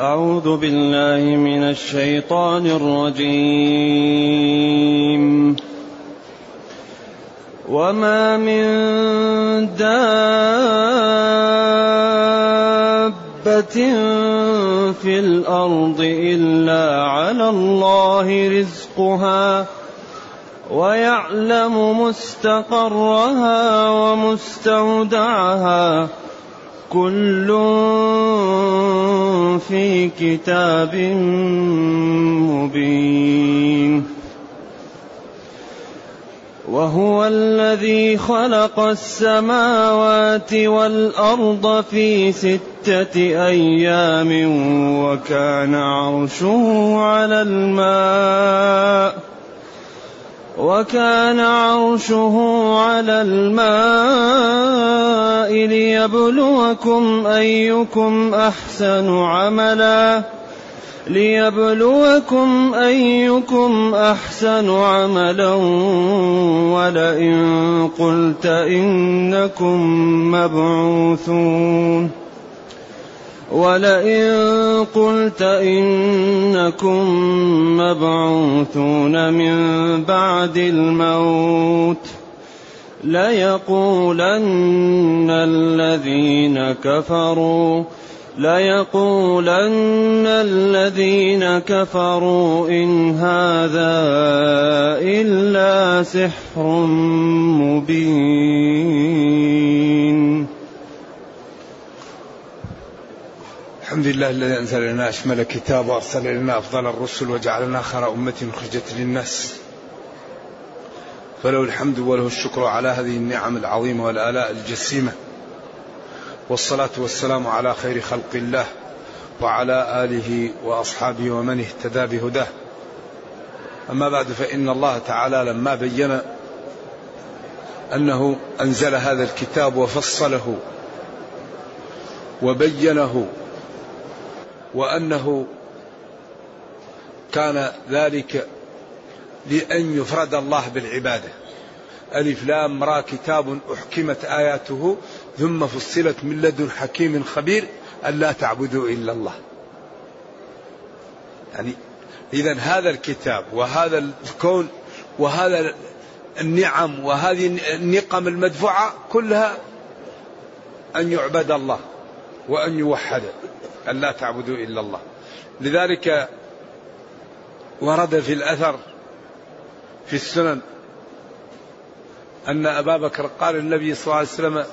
أعوذ بالله من الشيطان الرجيم. وما من دابة في الأرض إلا على الله رزقها ويعلم مستقرها ومستودعها كل في كتاب مبين. وهو الذي خلق السماوات والأرض في ستة أيام وكان عرشه على الماء. وكان عرشه على الماء ليبلوكم أيكم أحسن عملا. ليبلوكم أيكم أحسن عملا. ولئن قلت إنكم مبعوثون. ولئن قلت إنكم مبعوثون من بعد الموت ليقولن الذين كفروا ليقولن الذين كفروا إن هذا إلا سحر مبين. الحمد لله الذي أنزل لنا أشمل كتاب وأرسل لنا أفضل الرسل وجعلنا خير أمة أخرجت للناس. فله الحمد وله الشكر على هذه النعم العظيمة والآلاء الجسيمة. والصلاة والسلام على خير خلق الله وعلى آله وأصحابه ومن اهتدى بهداه. أما بعد فإن الله تعالى لما بين أنه أنزل هذا الكتاب وفصله وبينه وأنه كان ذلك لأن يفرد الله بالعبادة. ألف لام را كتاب أحكمت آياته ثم فصلت من لدن حكيم خبير ألا تعبدوا إلا الله. يعني إذا هذا الكتاب وهذا الكون وهذا النعم وهذه النقم المدفوعة كلها أن يعبد الله. وأن يوحد أن لا تعبدوا إلا الله. لذلك ورد في الأثر في السنن أن أبا بكر قال النبي صلى الله عليه وسلم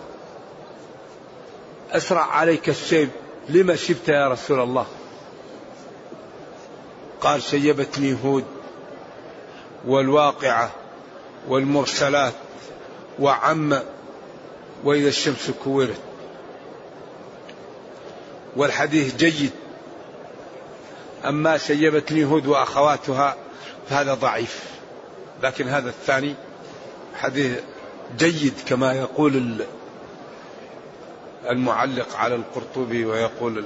أسرع عليك الشيب لما شبت يا رسول الله؟ قال شيبتني هود والواقعة والمرسلات وعم وإذا الشمس كورت. والحديث جيد. أما شيبتني هود وأخواتها فهذا ضعيف. لكن هذا الثاني حديث جيد كما يقول المعلق على القرطبي ويقول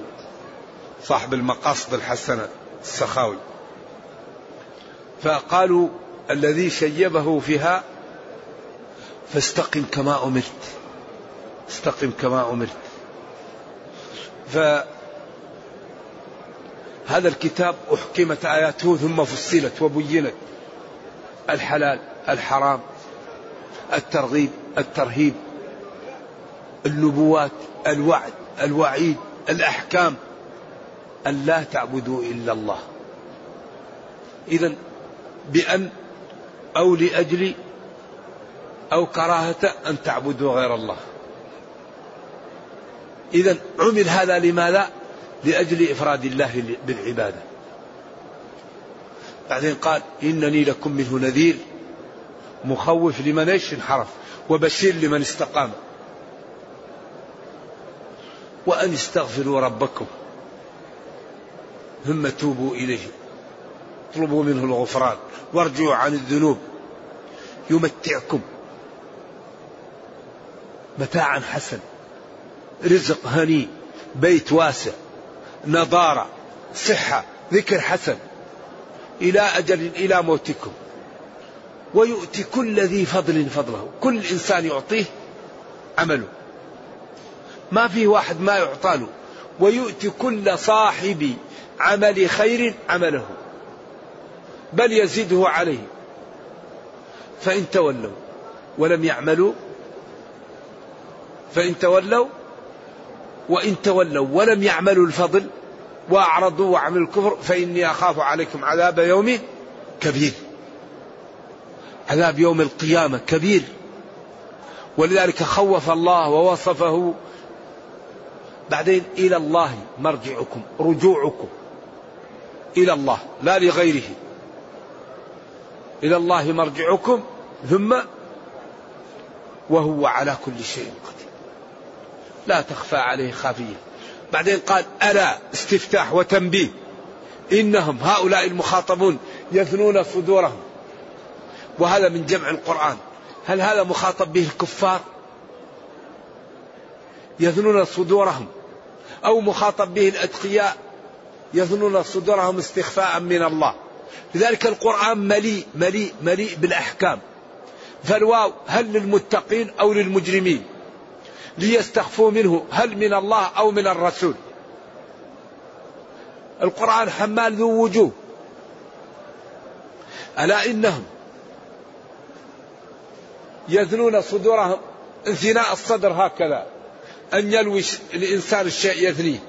صاحب المقاصد الحسنة السخاوي. فقالوا الذي شيبه فيها فاستقم كما أمرت. استقم كما أمرت. فهذا الكتاب أحكمت آياته ثم فصلت وبينت. الحلال الحرام الترغيب الترهيب النبوات الوعد الوعيد الأحكام. أن لا تعبدوا إلا الله. إذا بأن أو لأجل أو كراهة أن تعبدوا غير الله. إذا عمل هذا لماذا؟ لأجل إفراد الله بالعبادة. بعدين قال إنني لكم منه نذير مخوف لمن إيش؟ انحرف وبشير لمن استقام. وأن استغفروا ربكم ثم توبوا إليه. اطلبوا منه الغفران. وارجعوا عن الذنوب. يمتعكم. متاعا حسن. رزق هني بيت واسع نضارة صحة ذكر حسن. إلى أجل إلى موتكم. ويؤتي كل ذي فضل فضله. كل إنسان يعطيه عمله. ما في واحد ما يعطى له. ويؤتي كل صاحب عمل خير عمله. بل يزيده عليه. فإن تولوا ولم يعملوا فإن تولوا وإن تولوا ولم يعملوا الفضل وأعرضوا وعملوا الكفر فإني أخاف عليكم عذاب يوم كبير. عذاب يوم القيامة كبير. ولذلك خوف الله ووصفه. بعدين إلى الله مرجعكم رجوعكم. إلى الله لا لغيره. إلى الله مرجعكم ثم وهو على كل شيء قدير. لا تخفى عليه خافية. بعدين قال ألا استفتاح وتنبيه. إنهم هؤلاء المخاطبون يثنون صدورهم. وهذا من جمع القرآن. هل هذا مخاطب به الكفار؟ يثنون صدورهم. أو مخاطب به الأتقياء؟ يثنون صدورهم استخفاء من الله. لذلك القرآن مليء مليء مليء بالأحكام. فالواو هل للمتقين أو للمجرمين؟ ليستخفوا منه هل من الله أو من الرسول. القرآن حمال ذو وجوه. ألا إنهم يثنون صدورهم انثناء الصدر هكذا أن يلوي الإنسان الشيء يثنيه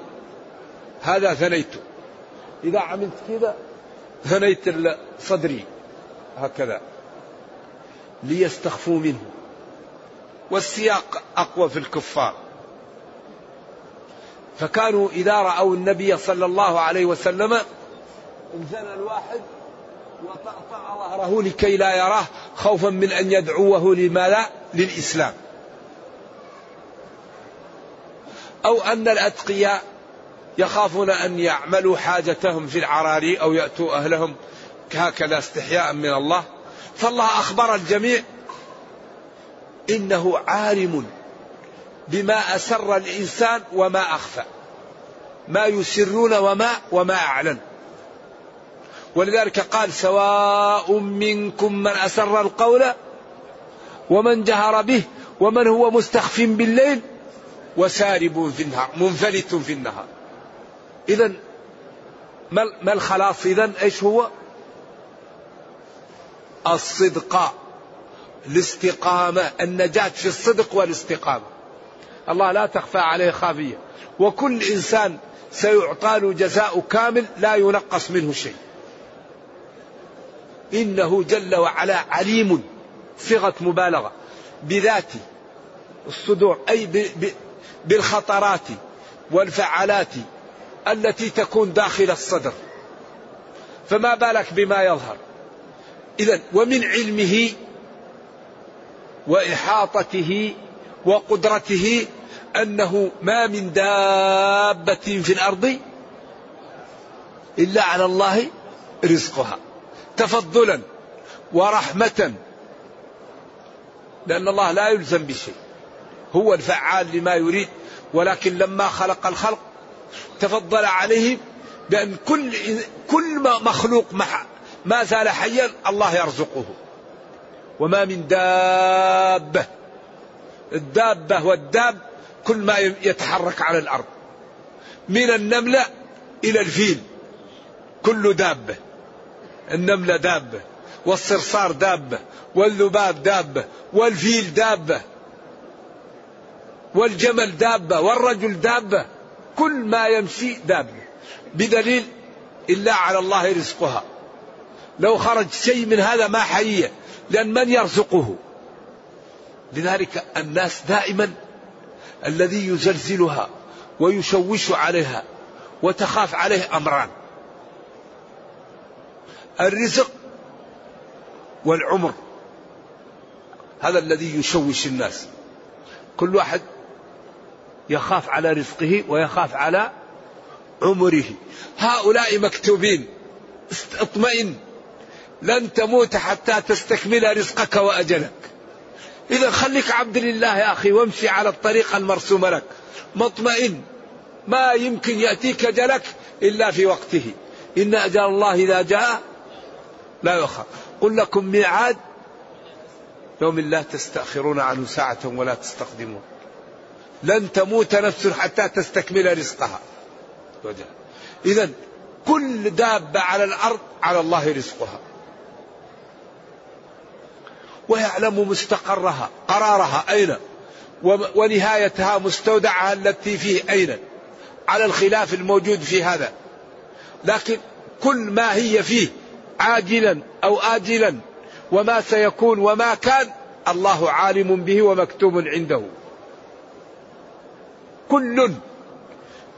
هذا ثنيته إذا عملت كذا ثنيت صدري هكذا. ليستخفوا منه. والسياق أقوى في الكفار. فكانوا إذا رأوا النبي صلى الله عليه وسلم انزل الواحد وطأطأ ظهره لكي لا يراه خوفا من أن يدعوه لماذا للإسلام. أو أن الأتقياء يخافون أن يعملوا حاجتهم في العراري أو يأتوا أهلهم هكذا استحياء من الله. فالله أخبر الجميع إنه عالم بما أسر الإنسان وما أخفى. ما يسرون وما وما أعلن. ولذلك قال سواء منكم من أسر القول ومن جهر به ومن هو مستخف بالليل وسارب في النهار منفلت في النهار. إذا ما الخلاص إذا إيش هو؟ الصدق. الاستقامة النجاة في الصدق والاستقامة. الله لا تخفى عليه خافية. وكل إنسان سيعطى له جزاء كامل لا ينقص منه شيء. إنه جل وعلا عليم صيغة مبالغة بذات الصدور أي بالخطرات والفعالات التي تكون داخل الصدر. فما بالك بما يظهر. إذا ومن علمه وإحاطته وقدرته أنه ما من دابة في الأرض إلا على الله رزقها. تفضلا ورحمة. لأن الله لا يلزم بشيء. هو الفعال لما يريد ولكن لما خلق الخلق تفضل عليهم بأن كل كل مخلوق ما زال حيا الله يرزقه. وما من دابة. الدابة والداب كل ما يتحرك على الأرض. من النملة إلى الفيل. كل دابة. النملة دابة. والصرصار دابة. والذباب دابة. والفيل دابة. والجمل دابة. والرجل دابة. كل ما يمشي دابة. بدليل إلا على الله رزقها. لو خرج شيء من هذا ما حيية. لأن من يرزقه؟ لذلك الناس دائما الذي يزلزلها ويشوش عليها وتخاف عليه أمران. الرزق والعمر. هذا الذي يشوش الناس. كل واحد يخاف على رزقه ويخاف على عمره. هؤلاء مكتوبين. اطمئن لن تموت حتى تستكمل رزقك وأجلك. إذا خليك عبد لله يا أخي وامشي على الطريق المرسومه لك. مطمئن ما يمكن يأتيك اجلك إلا في وقته. إن أجل الله إذا جاء لا يؤخر. قل لكم ميعاد يوم لا تستأخرون عنه ساعة ولا تستقدمون. لن تموت نفس حتى تستكمل رزقها. إذا كل دابة على الأرض على الله رزقها. ويعلم مستقرها قرارها أين؟ ونهايتها مستودعها التي فيه أين؟ على الخلاف الموجود في هذا. لكن كل ما هي فيه عاجلا أو آجلا وما سيكون وما كان الله عالم به ومكتوب عنده. كل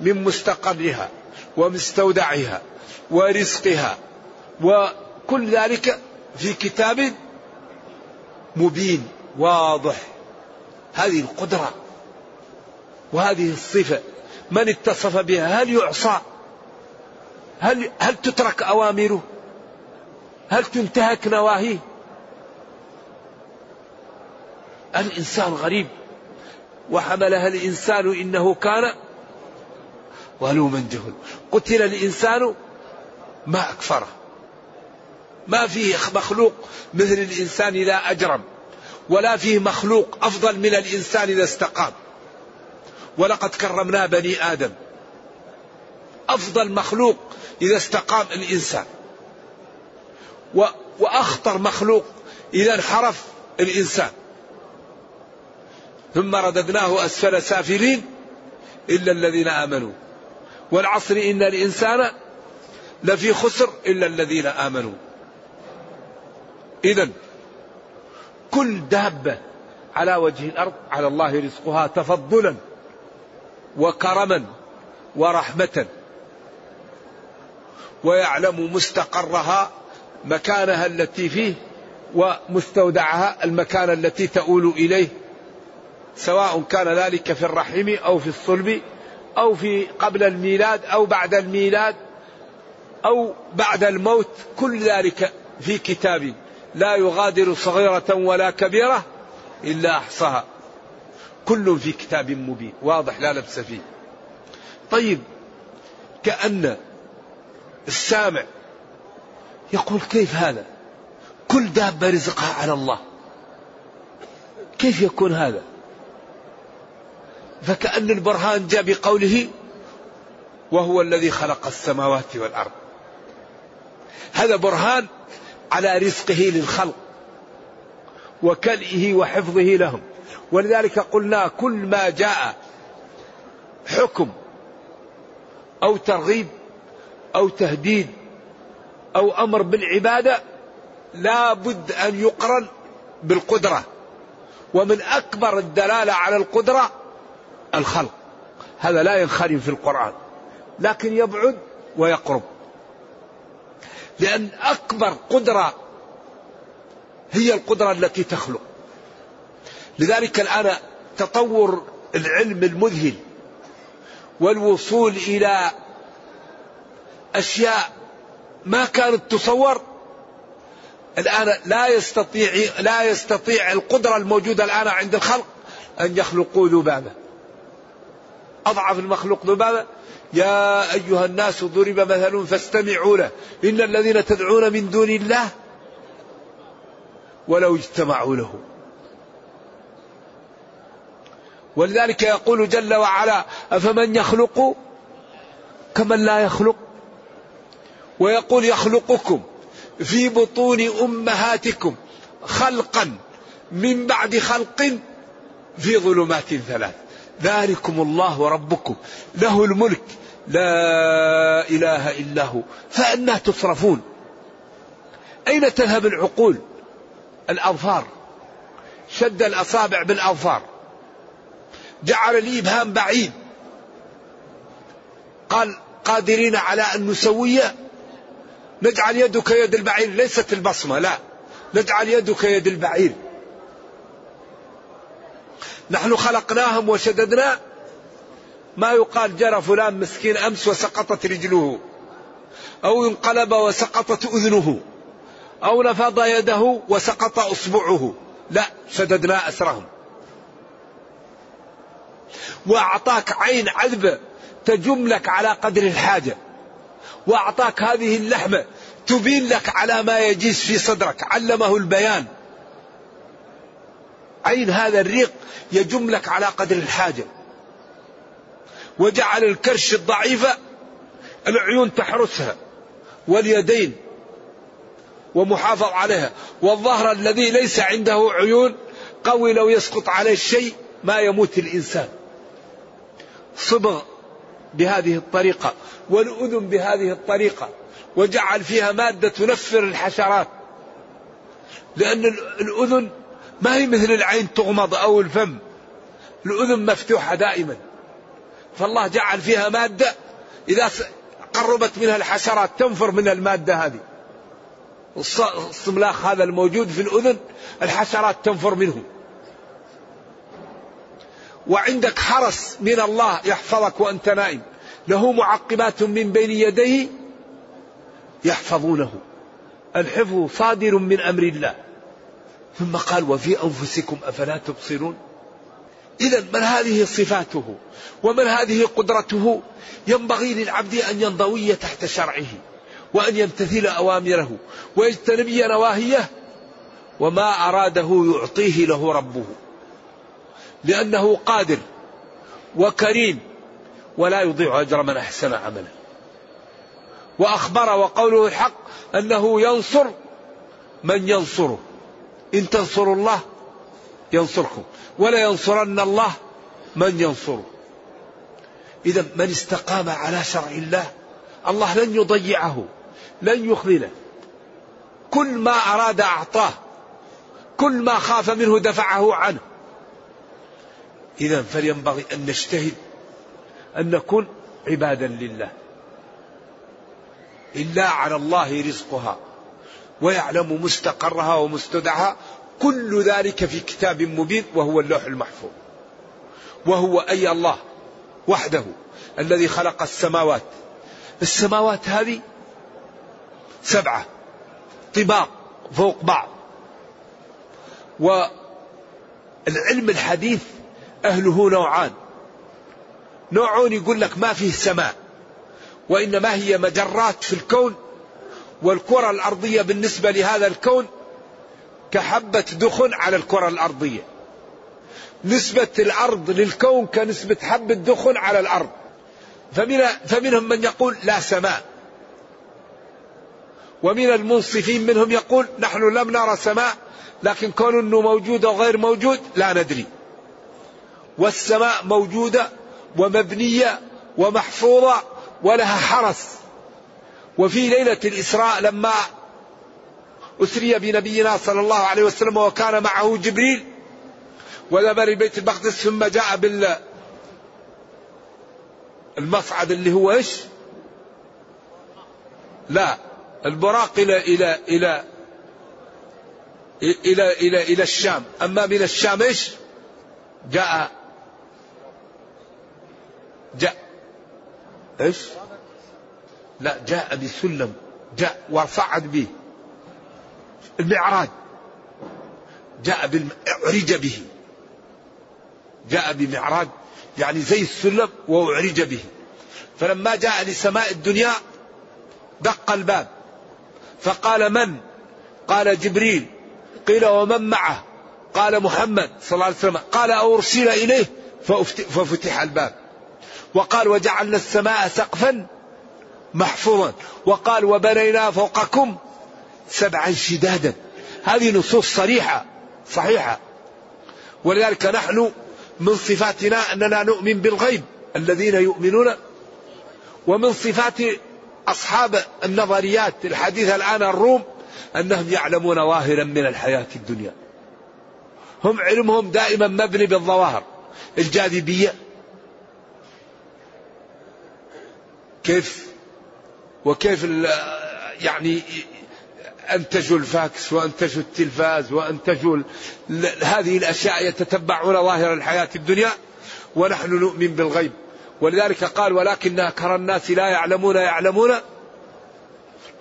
من مستقرها ومستودعها ورزقها وكل ذلك في كتاب مبين واضح. هذه القدرة وهذه الصفة. من اتصف بها؟ هل يعصى؟ هل هل تترك أوامره؟ هل تنتهك نواهيه؟ الإنسان غريب. وحملها الإنسان إنه كان ظلوما جهل قتل الإنسان ما أكفره. ما فيه مخلوق مثل الإنسان إذا أجرم ولا فيه مخلوق أفضل من الإنسان إذا استقام. ولقد كرمنا بني آدم. أفضل مخلوق إذا استقام الإنسان. وأخطر مخلوق إذا انحرف الإنسان. ثم رددناه أسفل سافلين إلا الذين آمنوا. والعصر إن الإنسان لفي خسر إلا الذين آمنوا. إذا كل دابة على وجه الأرض على الله رزقها تفضلا وكرما ورحمة. ويعلم مستقرها مكانها التي فيه ومستودعها المكان التي تؤول إليه سواء كان ذلك في الرحم أو في الصلب أو في قبل الميلاد أو بعد الميلاد أو بعد الموت كل ذلك في كتاب لا يغادر صغيرة ولا كبيرة إلا أحصاها. كل في كتاب مبين. واضح لا لبس فيه. طيب كأن السامع يقول كيف هذا؟ كل دابة رزقها على الله. كيف يكون هذا؟ فكأن البرهان جاء بقوله وهو الذي خلق السماوات والأرض. هذا برهان على رزقه للخلق وكلئه وحفظه لهم. ولذلك قلنا كل ما جاء حكم أو ترغيب أو تهديد أو أمر بالعبادة لا بد أن يقرن بالقدرة. ومن أكبر الدلالة على القدرة الخلق. هذا لا ينخرم في القرآن لكن يبعد ويقرب. لأن أكبر قدرة هي القدرة التي تخلق. لذلك الآن تطور العلم المذهل والوصول إلى أشياء ما كانت تصور الآن لا يستطيع لا يستطيع القدرة الموجودة الآن عند الخلق أن يخلقوا ذبابة. أضعف المخلوق ذبابة؟ يا أيها الناس ضرب مثل فاستمعوا له. إن الذين تدعون من دون الله ولو اجتمعوا له. ولذلك يقول جل وعلا أفمن يخلق كمن لا يخلق؟ ويقول يخلقكم في بطون أمهاتكم خلقا من بعد خلق في ظلمات ثلاث. ذلكم الله ربكم له الملك. لا إله إلا هو. فأنا تصرفون. أين تذهب العقول؟ الأظفار. شد الأصابع بالأظفار. جعل الإبهام بعيد. قال قادرين على أن نسوي؟ نجعل يدك يد البعير. ليست البصمة لا. نجعل يدك يد البعير. نحن خلقناهم وشددنا ما يقال جرى فلان مسكين أمس وسقطت رجله أو انقلب وسقطت أذنه أو نفض يده وسقط أصبعه. لا شددنا أسرهم. وأعطاك عين عذبة تجم لك على قدر الحاجة. وأعطاك هذه اللحمة تبين لك على ما يجيز في صدرك. علمه البيان. عين هذا الريق يجم لك على قدر الحاجة. وجعل الكرش الضعيفة العيون تحرسها واليدين ومحافظ عليها. والظهر الذي ليس عنده عيون قوي لو يسقط عليه الشيء ما يموت الإنسان. صبغ بهذه الطريقة والأذن بهذه الطريقة وجعل فيها مادة تنفر الحشرات. لأن الأذن ما هي مثل العين تغمض أو الفم. الأذن مفتوحة دائما. فالله جعل فيها مادة إذا قربت منها الحشرات تنفر من المادة هذه. الصملاخ هذا الموجود في الأذن الحشرات تنفر منه. وعندك حرس من الله يحفظك وأنت نائم. له معقبات من بين يديه يحفظونه. الحفظ صادر من أمر الله. ثم قال وفي أنفسكم أفلا تبصرون؟ إذا من هذه صفاته ومن هذه قدرته ينبغي للعبد أن ينضوي تحت شرعه وأن يمتثل أوامره ويجتنبي نواهيه وما أراده يعطيه له ربه لأنه قادر وكريم ولا يضيع أجر من أحسن عملا وأخبر وقوله الحق أنه ينصر من ينصره. إن تنصروا الله ينصركم ولا ينصرن الله من ينصره. إذا من استقام على شرع الله الله لن يضيعه لن يخذله. كل ما أراد أعطاه كل ما خاف منه دفعه عنه. إذا فلينبغي أن نجتهد أن نكون عبادا لله. إلا على الله رزقها. ويعلم مستقرها ومستودعها. كل ذلك في كتاب مبين وهو اللوح المحفوظ. وهو أي الله وحده الذي خلق السماوات. السماوات هذه سبعة. طباق فوق بعض. والعلم الحديث أهله نوعان. نوع يقول لك ما فيه سماء وإنما هي مجرات في الكون والكرة الأرضية بالنسبة لهذا الكون كحبة دخن على الكرة الأرضية. نسبة الأرض للكون كنسبة حبة دخن على الأرض. فمن فمنهم من يقول لا سماء. ومن المنصفين منهم يقول نحن لم نرى سماء لكن كون إنه موجود أو غير موجود لا ندري. والسماء موجودة ومبنية ومحفوظة ولها حرس. وفي ليلة الإسراء لما أسري بنبينا صلى الله عليه وسلم وكان معه جبريل وذهب لبيت المقدس ثم جاء بال المصعد اللي هو إيش؟ لا البراق إلى إلى إلى إلى إلى إلى الشام، أما من الشام إيش؟ جاء جاء إيش؟ لا جاء بسلم جاء وصعد به. المعراج. جاء بالم... اعرج به. جاء بمعراج يعني زي السلم واعرج به. فلما جاء لسماء الدنيا دق الباب. فقال من؟ قال جبريل. قيل ومن معه؟ قال محمد صلى الله عليه وسلم. قال أرسل إليه؟ ففتح الباب. وقال وجعلنا السماء سقفا محفوظا. وقال وبنينا فوقكم سبعا شدادا. هذه نصوص صريحة صحيحة. ولذلك نحن من صفاتنا أننا نؤمن بالغيب الذين يؤمنون ومن صفات أصحاب النظريات الحديثة الآن الروم أنهم يعلمون ظاهرا من الحياة الدنيا. هم علمهم دائما مبني بالظواهر الجاذبية. كيف؟ وكيف يعني أنتجوا الفاكس وأنتجوا التلفاز وأنتجوا هذه الأشياء يتتبعون ظاهر الحياة الدنيا ونحن نؤمن بالغيب. ولذلك قال ولكن أكثر الناس لا يعلمون يعلمون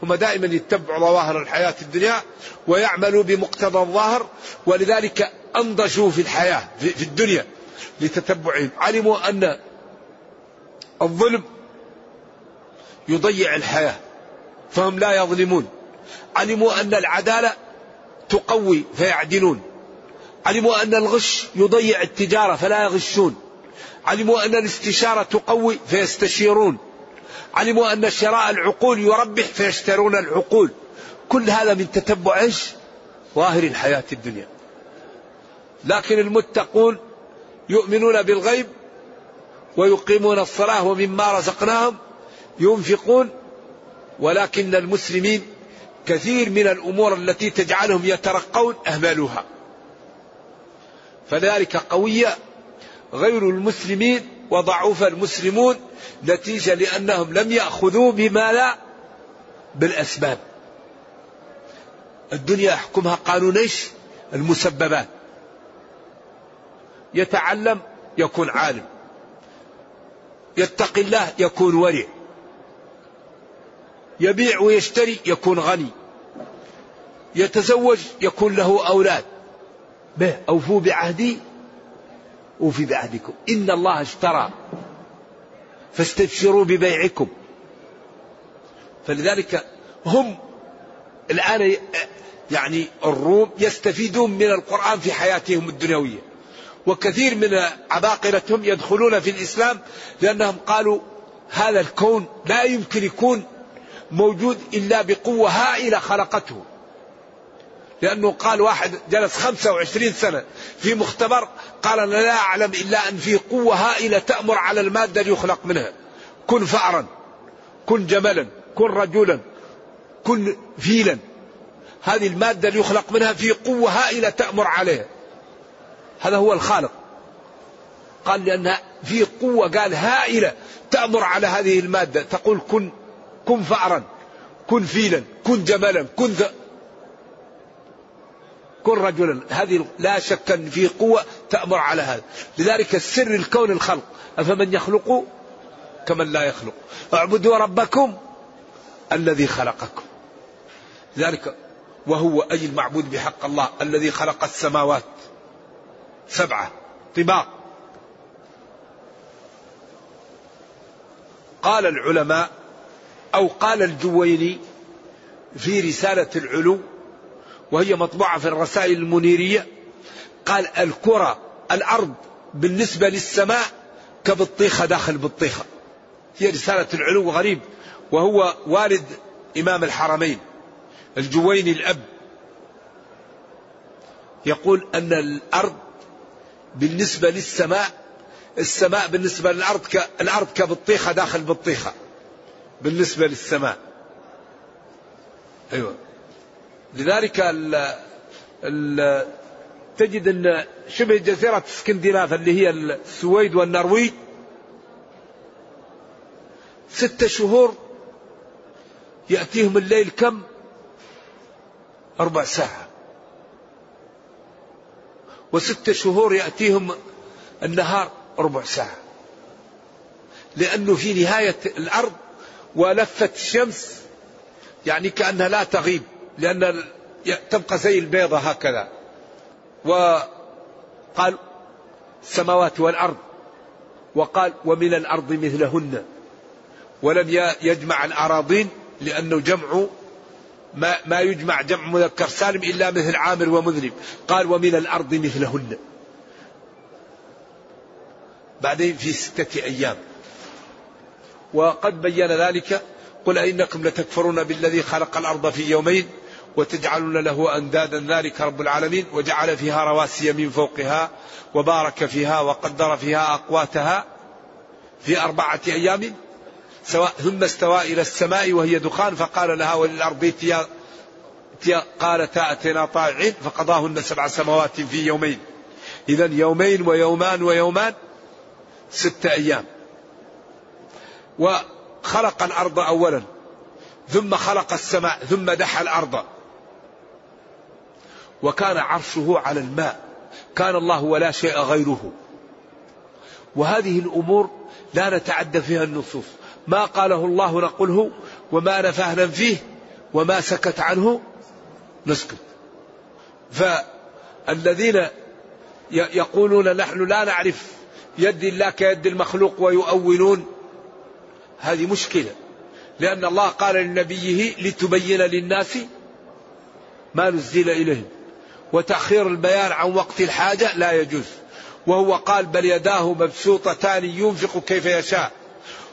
هم دائما يتبعوا ظواهر الحياة الدنيا ويعملوا بمقتضى الظاهر ولذلك أنضجوا في الحياة في الدنيا لتتبعهم. علموا أن الظلم يضيع الحياة. فهم لا يظلمون. علموا أن العدالة تقوي فيعدلون. علموا أن الغش يضيع التجارة فلا يغشون. علموا أن الاستشارة تقوي فيستشيرون. علموا أن شراء العقول يربح فيشترون العقول. كل هذا من تتبع إيش؟ ظاهر الحياة الدنيا. لكن المتقون يؤمنون بالغيب ويقيمون الصلاة ومما رزقناهم ينفقون ولكن المسلمين كثير من الأمور التي تجعلهم يترقون أهملوها فذلك قوية غير المسلمين وضعوف المسلمون نتيجة لأنهم لم يأخذوا بما لا بالأسباب. الدنيا يحكمها قانون إيش؟ المسببات. يتعلم يكون عالم. يتقي الله يكون ورع يبيع ويشتري يكون غني. يتزوج يكون له أولاد. به أوفوا بعهدي أوفي بعهدكم. إن الله اشترى. فاستبشروا ببيعكم. فلذلك هم الآن يعني الروم يستفيدون من القرآن في حياتهم الدنيوية. وكثير من عباقرتهم يدخلون في الإسلام لأنهم قالوا هذا الكون لا يمكن يكون موجود إلا بقوة هائلة خلقته. لأنه قال واحد جلس 25 سنة في مختبر قال أنا لا أعلم إلا أن في قوة هائلة تأمر على المادة اللي يخلق منها. كن فأرا كن جملا كن رجلا كن فيلا. هذه المادة اللي يخلق منها في قوة هائلة تأمر عليها. هذا هو الخالق. قال لأنها في قوة قال هائلة تأمر على هذه المادة. تقول كن كن فأرا كن فيلا كن جملا كن ذ... كن رجلا. هذه لا شك أن في قوة تأمر على هذا. لذلك السر الكون الخلق. أفمن يخلق؟ كمن لا يخلق. اعبدوا ربكم الذي خلقكم. ذلك وهو أي المعبود بحق الله الذي خلق السماوات؟ سبعة. طباق. قال العلماء أو قال الجويني في رسالة العلو وهي مطبوعة في الرسائل المنيرية قال الكرة الأرض بالنسبة للسماء كبطيخة داخل بطيخة هي رسالة العلو غريب وهو والد إمام الحرمين الجويني الأب يقول أن الأرض بالنسبة للسماء السماء بالنسبة للأرض. الأرض كبطيخة داخل بطيخة بالنسبة للسماء. أيوة. لذلك ال... ال... تجد أن شبه جزيرة اسكندناف اللي هي السويد والنرويج. ستة شهور يأتيهم الليل كم؟ أربع ساعة. وستة شهور يأتيهم النهار ربع ساعة. لأنه في نهاية الأرض ولفت الشمس يعني كأنها لا تغيب لأن تبقى زي البيضة هكذا. وقال السماوات والأرض. وقال ومن الأرض مثلهن. ولم يجمع الأراضين لأنه جمع ما, ما يجمع جمع مذكر سالم إلا مثل عامر ومذنب. قال ومن الأرض مثلهن. بعدين في ستة أيام. وقد بين ذلك قل أئنكم لتكفرون بالذي خلق الأرض في يومين وتجعلون له أندادا ذلك رب العالمين وجعل فيها رواسي من فوقها وبارك فيها وقدر فيها أقواتها في أربعة أيام سواء ثم استوى إلى السماء وهي دخان فقال لها وللأرض ائتيا قالتا أتينا طائعين فقضاهن سبع سماوات في يومين. إذا يومين ويومان ويومان ستة أيام. وخلق الأرض أولا ثم خلق السماء ثم دحى الأرض. وكان عرشه على الماء كان الله ولا شيء غيره. وهذه الأمور لا نتعدى فيها النصوص. ما قاله الله نقله وما نفاه ننفيه وما سكت عنه نسكت. فالذين يقولون نحن لا نعرف يد الله كيد المخلوق ويؤولون هذه مشكلة. لأن الله قال لنبيه لتبين للناس ما نزل إليهم. وتأخير البيان عن وقت الحاجة لا يجوز. وهو قال بل يداه مبسوطتان ينفق كيف يشاء.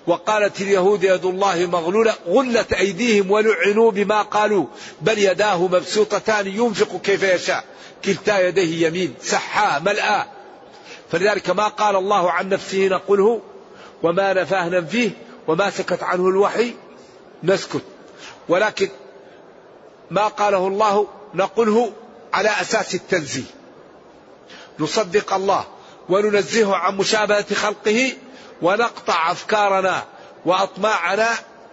وقالت اليهود يد الله مغلولة غلت أيديهم ولعنوا بما قالوا. بل يداه مبسوطتان ينفق كيف يشاء. كلتا يديه يمين سحاء ملآ فلذلك ما قال الله عن نفسه نقله وما نفاه ننفيه وما سكت عنه الوحي نسكت. ولكن ما قاله الله نقله على أساس التنزيه. نصدق الله وننزهه عن مشابهة خلقه ونقطع أفكارنا وأطماعنا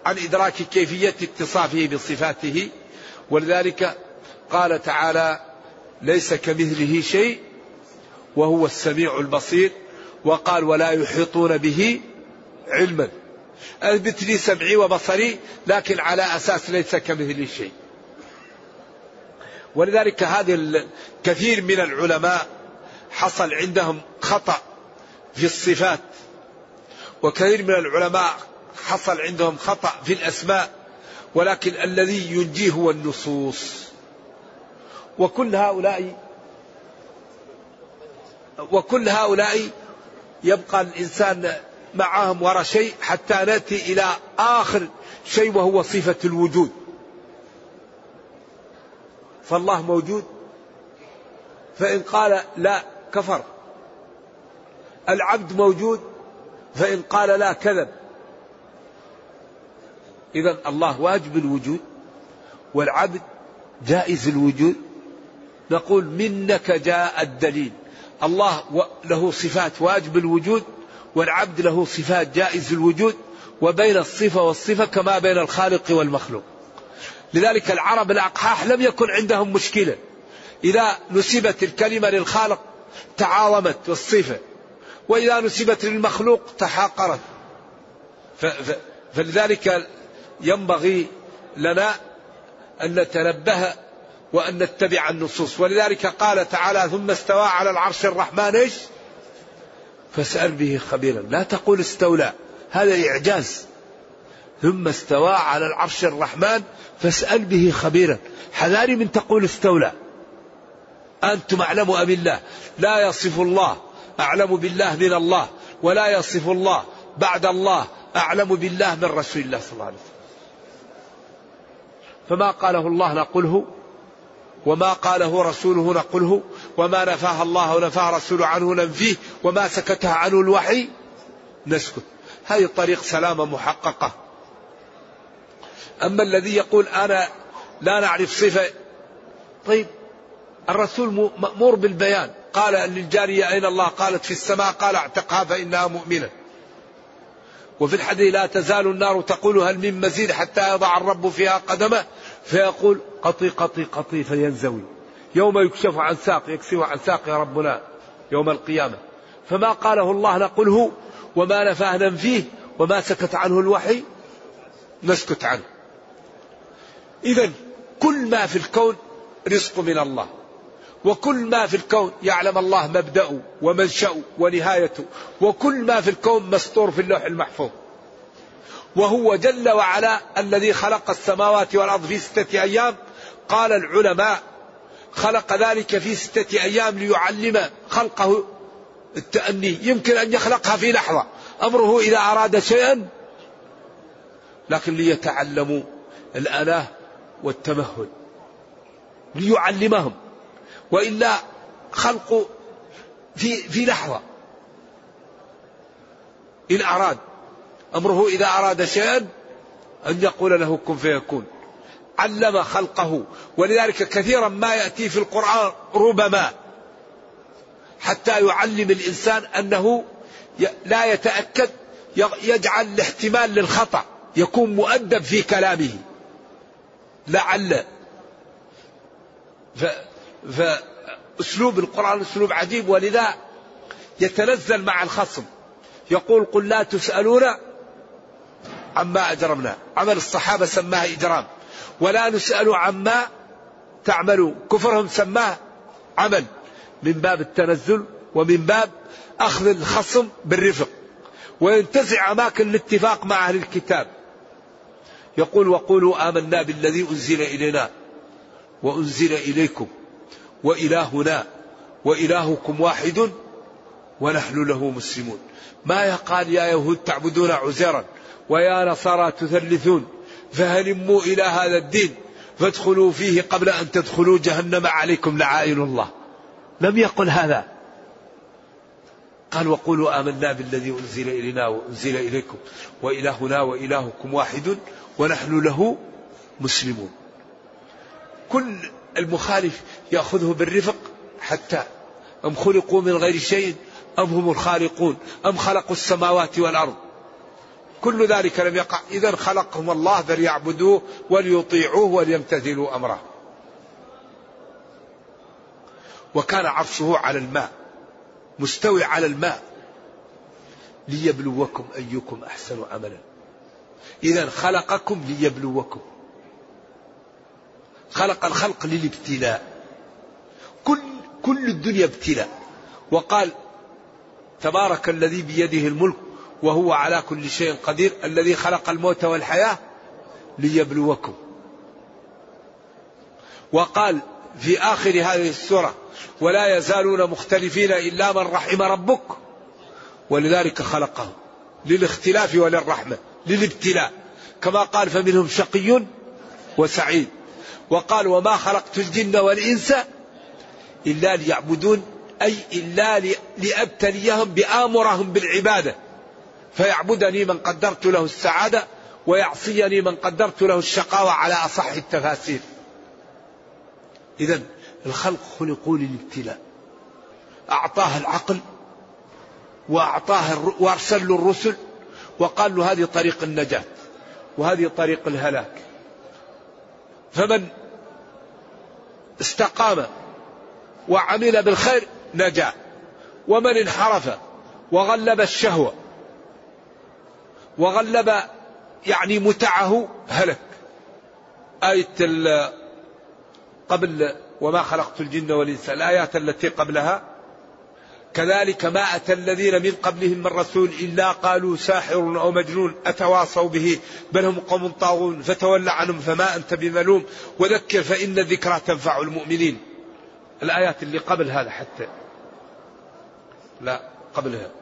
عن إدراك كيفية اتصافه بصفاته. ولذلك قال تعالى ليس كمثله شيء وهو السميع البصير وقال ولا يحيطون به علما أثبت لي سمعي وبصري لكن على أساس ليس كمثله شيء. ولذلك هذه كثير من العلماء حصل عندهم خطأ في الصفات. وكثير من العلماء حصل عندهم خطأ في الأسماء ولكن الذي ينجيه هو النصوص. وكل هؤلاء وكل هؤلاء يبقى الإنسان معهم وراء شيء حتى نأتي إلى آخر شيء وهو صفة الوجود. فالله موجود. فإن قال لا كفر. العبد موجود. فإن قال لا كذب. إذا الله واجب الوجود والعبد جائز الوجود. نقول منك جاء الدليل. الله له صفات واجب الوجود. والعبد له صفات جائز الوجود وبين الصفة والصفة كما بين الخالق والمخلوق. لذلك العرب الأقحاح لم يكن عندهم مشكلة. إذا نسبت الكلمة للخالق تعاظمت والصفة وإذا نسبت للمخلوق تحاقرت فلذلك ينبغي لنا أن نتنبه وأن نتبع النصوص. ولذلك قال تعالى ثم استوى على العرش الرحمن إيش؟ فاسأل به خبيرا. لا تقول استولى هذا إعجاز. ثم استوى على العرش الرحمن فاسأل به خبيرا. حذاري من تقول استولى. أنتم أعلم أم الله؟ لا يصف الله. أعلم بالله من الله. ولا يصف الله بعد الله. أعلم بالله من رسول الله صلى الله عليه وسلم. فما قاله الله نقله وما قاله رسوله نقله وما نفاه الله ونفاه رسوله عنه ننفيه وما سكته عنه الوحي نسكت. هذه طريق سلامة محققة. أما الذي يقول أنا لا نعرف صفة طيب الرسول مأمور بالبيان. قال للجارية أين الله؟ قالت في السماء. قال اعتقها فإنها مؤمنة. وفي الحديث لا تزال النار تقول هل من مزيد حتى يضع الرب فيها قدمه؟ فيقول قطي قطي قطي فينزوي. يوم يكشف عن ساق يكشف عن ساق ربنا يوم القيامة. فما قاله الله نقله وما نفاه ننفيه وما سكت عنه الوحي نسكت عنه. إذا كل ما في الكون رزق من الله وكل ما في الكون يعلم الله مبدأه ومنشأه ونهايته وكل ما في الكون مسطور في اللوح المحفوظ. وهو جل وعلا الذي خلق السماوات والأرض في ستة أيام. قال العلماء خلق ذلك في ستة أيام ليعلم خلقه التأني. يمكن أن يخلقها في لحظة. أمره إذا أراد شيئا لكن ليتعلموا الأناه والتمهل. ليعلمهم. وإلا خلق في في لحظة. إن أراد. أمره إذا أراد شيئا أن يقول له كن فيكون. علم خلقه. ولذلك كثيرا ما يأتي في القرآن ربما حتى يعلم الإنسان أنه لا يتأكد يجعل الاحتمال للخطأ يكون مؤدب في كلامه. لعل. ف فأسلوب القرآن أسلوب عجيب. ولذا يتنزل مع الخصم. يقول قل لا تسألون عما أجرمنا. عمل الصحابة سماه إجرام. ولا نسأل عما تعملوا كفرهم سماه عمل. من باب التنزل ومن باب أخذ الخصم بالرفق. وينتزع أماكن الاتفاق مع أهل الكتاب. يقول وقولوا آمنا بالذي أنزل إلينا وأنزل إليكم وإلهنا وإلهكم واحد ونحن له مسلمون. ما يقال يا يهود تعبدون عزيرا ويا نصارى تثلثون. فهلموا إلى هذا الدين فادخلوا فيه قبل أن تدخلوا جهنم عليكم لعائن الله. لم يقل هذا. قال وقولوا آمنا بالذي أنزل إلينا وأنزل إليكم وإلهنا وإلهكم واحد ونحن له مسلمون. كل المخالف يأخذه بالرفق حتى أم خلقوا من غير شيء أم هم الخالقون أم خلقوا السماوات والأرض. كل ذلك لم يقع. إذا خلقهم الله فليعبدوه وليطيعوه وليمتثلوا أمره. وكان عرشه على الماء مستوي على الماء. ليبلوكم أيكم أحسن عملا. إذا خلقكم ليبلوكم. خلق الخلق للابتلاء. كل كل الدنيا ابتلاء. وقال تبارك الذي بيده الملك وهو على كل شيء قدير الذي خلق الموت والحياة ليبلوكم. وقال في آخر هذه السورة ولا يزالون مختلفين إلا من رحم ربك ولذلك خلقهم للاختلاف وللرحمة للابتلاء. كما قال فمنهم شقي وسعيد. وقال وما خلقت الجن والإنس إلا ليعبدون أي إلا لأبتليهم بآمرهم بالعبادة. فيعبدني من قدرت له السعادة ويعصيني من قدرت له الشقاوة على أصح التفاسير. إذا الخلق خلقوا للابتلاء. أعطاه العقل وأعطاه وأرسل له الرسل وقال له هذه طريق النجاة وهذه طريق الهلاك. فمن استقام وعمل بالخير نجا ومن انحرف وغلب الشهوة وغلب يعني متعه هلك. آية قبل وما خلقت الجن والإنس الآيات التي قبلها. كذلك ما أتى الذين من قبلهم من رسول إلا قالوا ساحر أو مجنون أتواصوا به بل هم قوم طاغون فتول عنهم فما أنت بملوم. وذكر فإن الذكرى تنفع المؤمنين. الآيات اللي قبل هذا حتى. لا قبلها.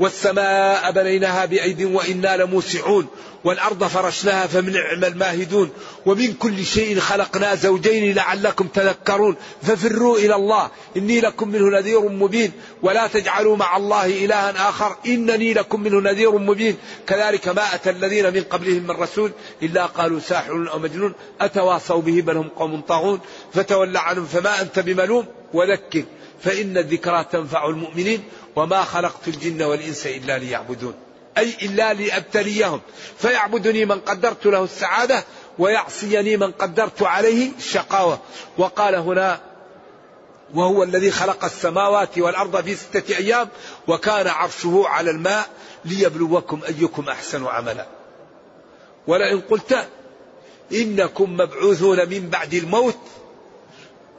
والسماء بنيناها بأيد وإنا لموسعون والأرض فرشناها فمنعم الماهدون ومن كل شيء خلقنا زوجين لعلكم تذكرون ففروا إلى الله إني لكم منه نذير مبين ولا تجعلوا مع الله إلها آخر إنني لكم منه نذير مبين كذلك ما أتى الذين من قبلهم من رسول إلا قالوا ساحر أو مجنون أتواصوا به بل هم قوم طاغون فتول عنهم فما أنت بملوم وذكر فإن الذكرى تنفع المؤمنين وما خلقت الجن والإنس إلا ليعبدون. أي إلا لأبتليهم فيعبدني من قدرت له السعادة ويعصيني من قدرت عليه الشقاوة. وقال هنا وهو الذي خلق السماوات والأرض في ستة أيام وكان عرشه على الماء ليبلوكم أيكم أحسن عملا. ولئن قلت إنكم مبعوثون من بعد الموت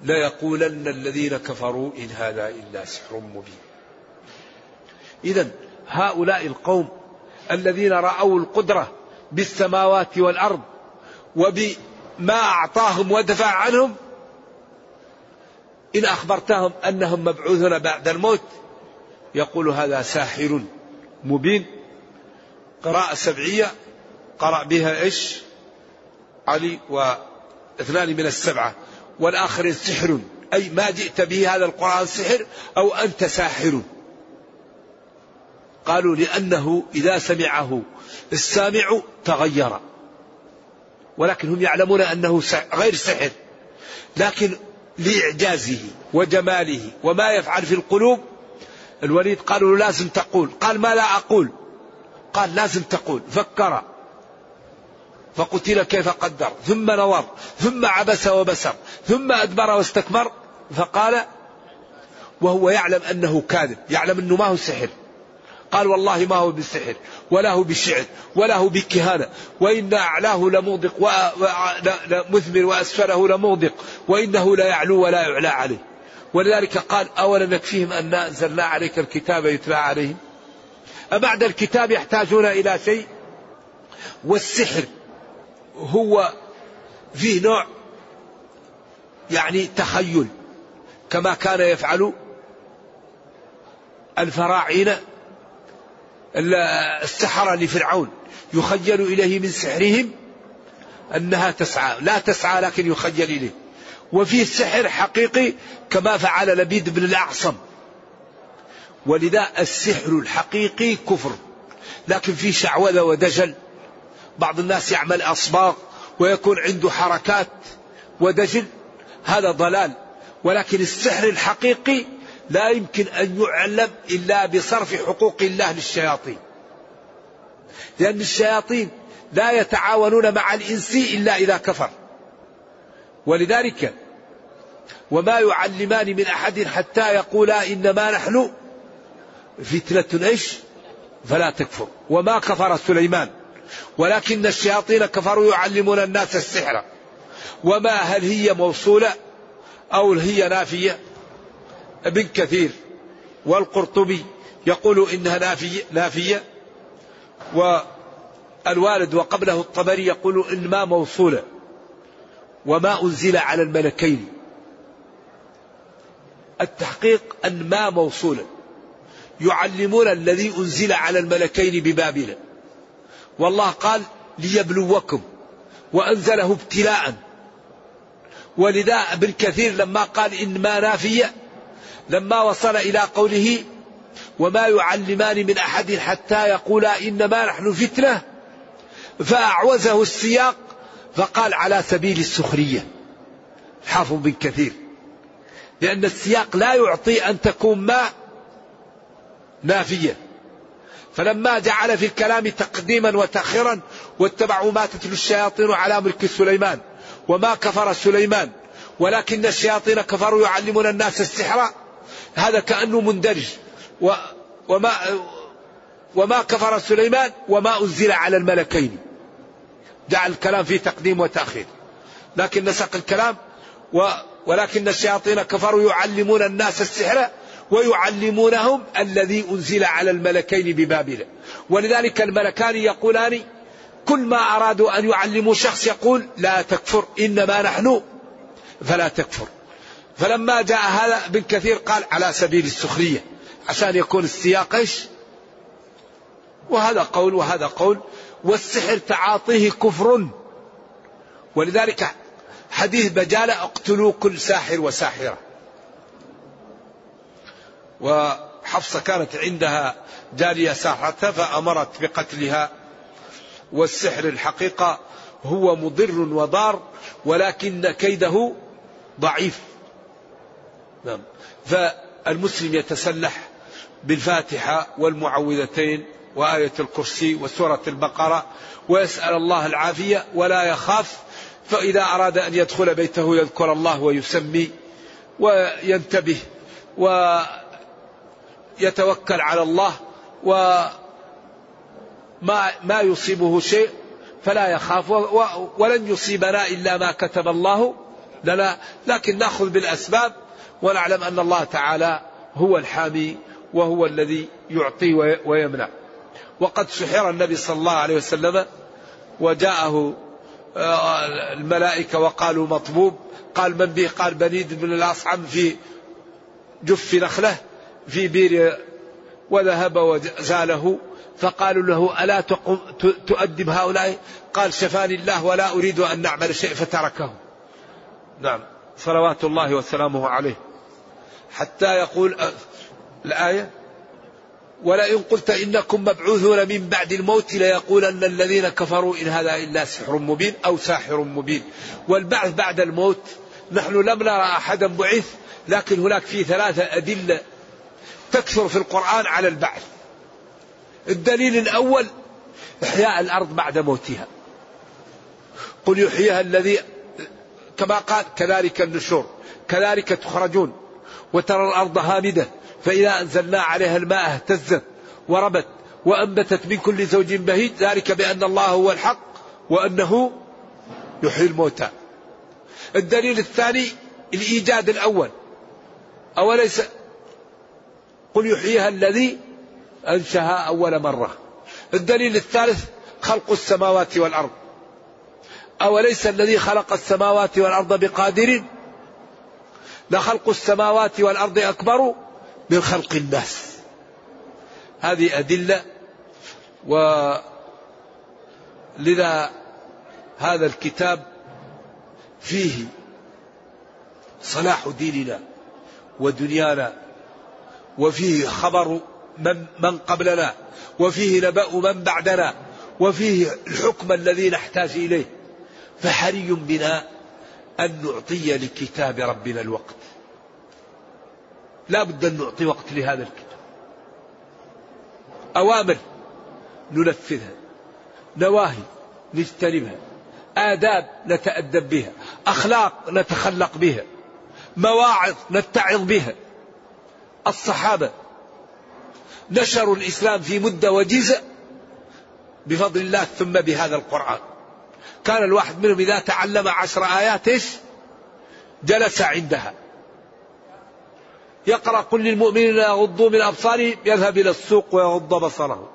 ليقولن الذين كفروا إن هذا إلا سحر مبين. إذا هؤلاء القوم الذين رأوا القدرة بالسماوات والأرض وبما أعطاهم ودفع عنهم إن أخبرتهم أنهم مبعوثون بعد الموت يقول هذا ساحر مبين. قراءة سبعية قرأ بها إيش؟ علي واثنان من السبعة. والآخر سحر. أي ما جئت به هذا القرآن سحر أو أنت ساحر. قالوا لأنه إذا سمعه السامع تغير. ولكن هم يعلمون أنه غير سحر. لكن لإعجازه وجماله وما يفعل في القلوب الوليد قالوا لازم تقول. قال ما لا أقول. قال لازم تقول. فكر. فقتل كيف قدر ثم نظر ثم عبس وبسر ثم أدبر واستكبر فقال وهو يعلم أنه كاذب يعلم أنه ما هو سحر. قال والله ما هو بالسحر ولا هو بالشعر ولا هو بالكهانة وإن أعلاه لمغدق ومثمر وأسفله لمغدق وإنه لا يعلو ولا يعلى عليه. ولذلك قال أولم يكفيهم أن أنزلنا عليك الكتاب يتلى عليهم؟ أبعد الكتاب يحتاجون إلى شيء؟ والسحر. هو فيه نوع يعني تخيل كما كان يفعل الفراعنة السحرة لفرعون. يخجل إليه من سحرهم أنها تسعى لا تسعى لكن يخجل إليه. وفيه سحر حقيقي كما فعل لبيد بن الأعصم. ولذا السحر الحقيقي كفر لكن في شعوذة ودجل. بعض الناس يعمل أصباغ ويكون عنده حركات ودجل هذا ضلال. ولكن السحر الحقيقي لا يمكن أن يعلم إلا بصرف حقوق الله للشياطين. لأن الشياطين لا يتعاونون مع الإنس إلا إذا كفر. ولذلك وما يعلمان من أحد حتى يقولا إنما نحن فتنة إيش؟ فلا تكفر. وما كفر سليمان. ولكن الشياطين كفروا يعلمون الناس السحر. وما هل هي موصولة أو هي نافية؟ ابن كثير والقرطبي يقول إنها نافية, نافية. والوالد وقبله الطبري يقول إن ما موصولة وما أنزل على الملكين. التحقيق أن ما موصولة. يعلمون الذي أنزل على الملكين ببابل والله قال ليبلوكم وأنزله ابتلاء. ولذا ابن كثير لما قال إن ما نافية لما وصل إلى قوله وما يعلمان من أحد حتى يقولا إنما نحن فتنة فأعوزه السياق فقال على سبيل السخرية. حافظ بن كثير. لأن السياق لا يعطي أن تكون ما نافية. فلما جعل في الكلام تقديما وتأخيرا واتبعوا ما تتلو الشياطين على ملك سليمان وما كفر سليمان ولكن الشياطين كفروا يعلمون الناس السحر هذا كأنه مندرج. وما وما كفر سليمان وما أنزل على الملكين. جعل الكلام في تقديم وتأخير. لكن نسق الكلام و ولكن الشياطين كفروا يعلمون الناس السحر ويعلمونهم الذي أنزل على الملكين ببابل. ولذلك الملكان يقولان كل ما أرادوا أن يعلموا شخص يقول لا تكفر إنما نحن فلا تكفر. فلما جاء هذا ابن كثير قال على سبيل السخرية. عشان يكون السياق إيش؟ وهذا قول وهذا قول. والسحر تعاطيه كفر. ولذلك حديث بجالة اقتلوا كل ساحر وساحرة. وحفصة كانت عندها جارية ساحرة فأمرت بقتلها. والسحر الحقيقة هو مضر وضار ولكن كيده ضعيف. نعم. فالمسلم يتسلح بالفاتحة والمعوذتين وآية الكرسي وسورة البقرة ويسأل الله العافية ولا يخاف فإذا أراد أن يدخل بيته يذكر الله ويسمي وينتبه ويتوكل على الله وما ما يصيبه شيء فلا يخاف ولن يصيبنا إلا ما كتب الله لنا. لكن نأخذ بالأسباب ونعلم أن الله تعالى هو الحامي وهو الذي يعطي ويمنع. وقد سحر النبي صلى الله عليه وسلم وجاءه آه، الملائكة وقالوا مطبوب قال من به قال بنيد بن الأصعم في جف نخلة. في بير وذهب وزاله فقالوا له ألا تؤدب هؤلاء؟ قال شفاني الله ولا أريد أن نعمل شيء فتركه نعم. صلوات الله وسلامه عليه. حتى يقول الآية ولئن قلت إنكم مبعوثون من بعد الموت ليقولن الذين كفروا إن هذا إلا سحر مبين أو ساحر مبين. والبعث بعد الموت نحن لم نرى أحدا بعث لكن هناك في ثلاثة أدلة تكثر في القرآن على البعث. الدليل الأول إحياء الأرض بعد موتها. قل يحييها الذي كما قال كذلك النشور كذلك تخرجون وترى الأرض هامدة فإذا أنزلنا عليها الماء اهتزت وربت وأنبتت من كل زوج بهيج ذلك بأن الله هو الحق وأنه يحيي الموتى. الدليل الثاني الإيجاد الأول. أوليس قل يحييها الذي أنشأها أول مرة. الدليل الثالث خلق السماوات والأرض. أوليس الذي خلق السماوات والأرض بقادر؟ لخلق السماوات والأرض أكبر من خلق الناس. هذه أدلة ولذا هذا الكتاب فيه صلاح ديننا ودنيانا. وفيه خبر من, من قبلنا وفيه نبأ من بعدنا وفيه الحكم الذي نحتاج إليه. فحري بنا أن نعطي لكتاب ربنا الوقت. لا بد أن نعطي وقت لهذا الكتاب. أوامر ننفذها نواهي نجتنبها آداب نتأدب بها أخلاق نتخلق بها مواعظ نتعظ بها. الصحابة نشروا الإسلام في مدة وجيزة بفضل الله ثم بهذا القرآن. كان الواحد منهم إذا تعلم عشر آيات إيش؟ جلس عندها. يقرأ كل للمؤمنين يغضوا من أبصارهم يذهب إلى السوق ويغض بصره.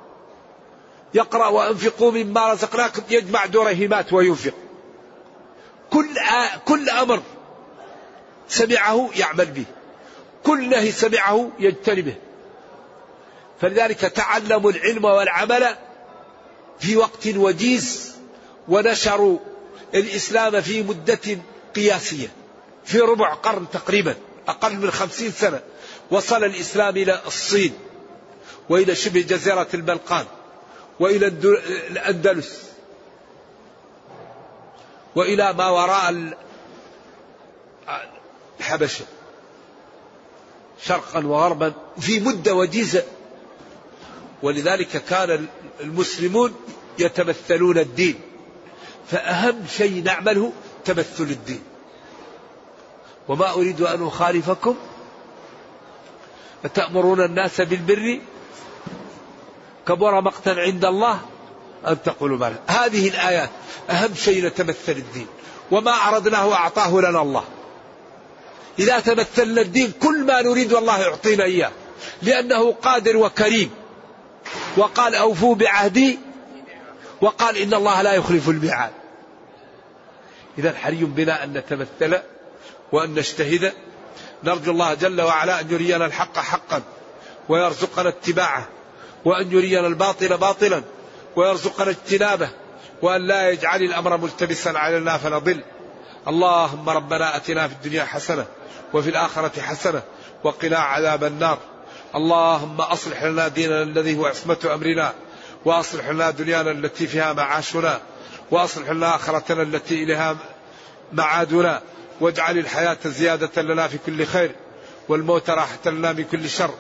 يقرأ وأنفقوا مما رزقناكم يجمع درهمات وينفق. كل آ... كل أمر سمعه يعمل به. كل نهي سمعه يجتنبه فلذلك تعلموا العلم والعمل في وقت وجيز ونشروا الإسلام في مدة قياسية في ربع قرن تقريبا أقل من خمسين سنة وصل الإسلام إلى الصين وإلى شبه جزيرة البلقان وإلى الأندلس وإلى ما وراء الحبشة. شرقا وغربا في مدة وجيزة. ولذلك كان المسلمون يتمثلون الدين. فأهم شيء نعمله تمثل الدين. وما أريد أن أخالفكم. أتأمرون الناس بالبر. كبر مقتا عند الله أن تقولوا ما هذه الآيات أهم شيء نتمثل الدين. وما أردناه أعطاه لنا الله. إذا تمثلنا الدين كل ما نريد الله يعطينا إياه. لأنه قادر وكريم. وقال أوفوا بعهدي. وقال إن الله لا يخلف الميعاد. إذا حري بنا أن نتمثل وأن نجتهد. نرجو الله جل وعلا أن يرينا الحق حقا ويرزقنا اتباعه وأن يرينا الباطل باطلا ويرزقنا اجتنابه وأن لا يجعل الأمر ملتبسا علينا فنضل. اللهم ربنا أتنا في الدنيا حسنة وفي الآخرة حسنة وقنا عذاب النار. اللهم أصلح لنا ديننا الذي هو عصمة أمرنا وأصلح لنا دنيانا التي فيها معاشنا وأصلح لنا آخرتنا التي إليها معادنا. واجعل الحياة زيادة لنا في كل خير والموت راحة لنا من كل شر.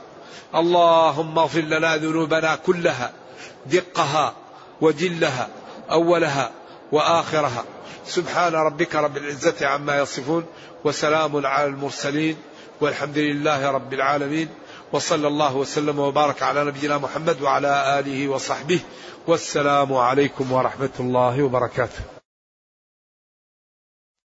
اللهم اغفر لنا ذنوبنا كلها دقها وجلها أولها وآخرها. سبحان ربك رب العزة عما يصفون وسلام على المرسلين والحمد لله رب العالمين وصلى الله وسلم وبارك على نبينا محمد وعلى آله وصحبه والسلام عليكم ورحمة الله وبركاته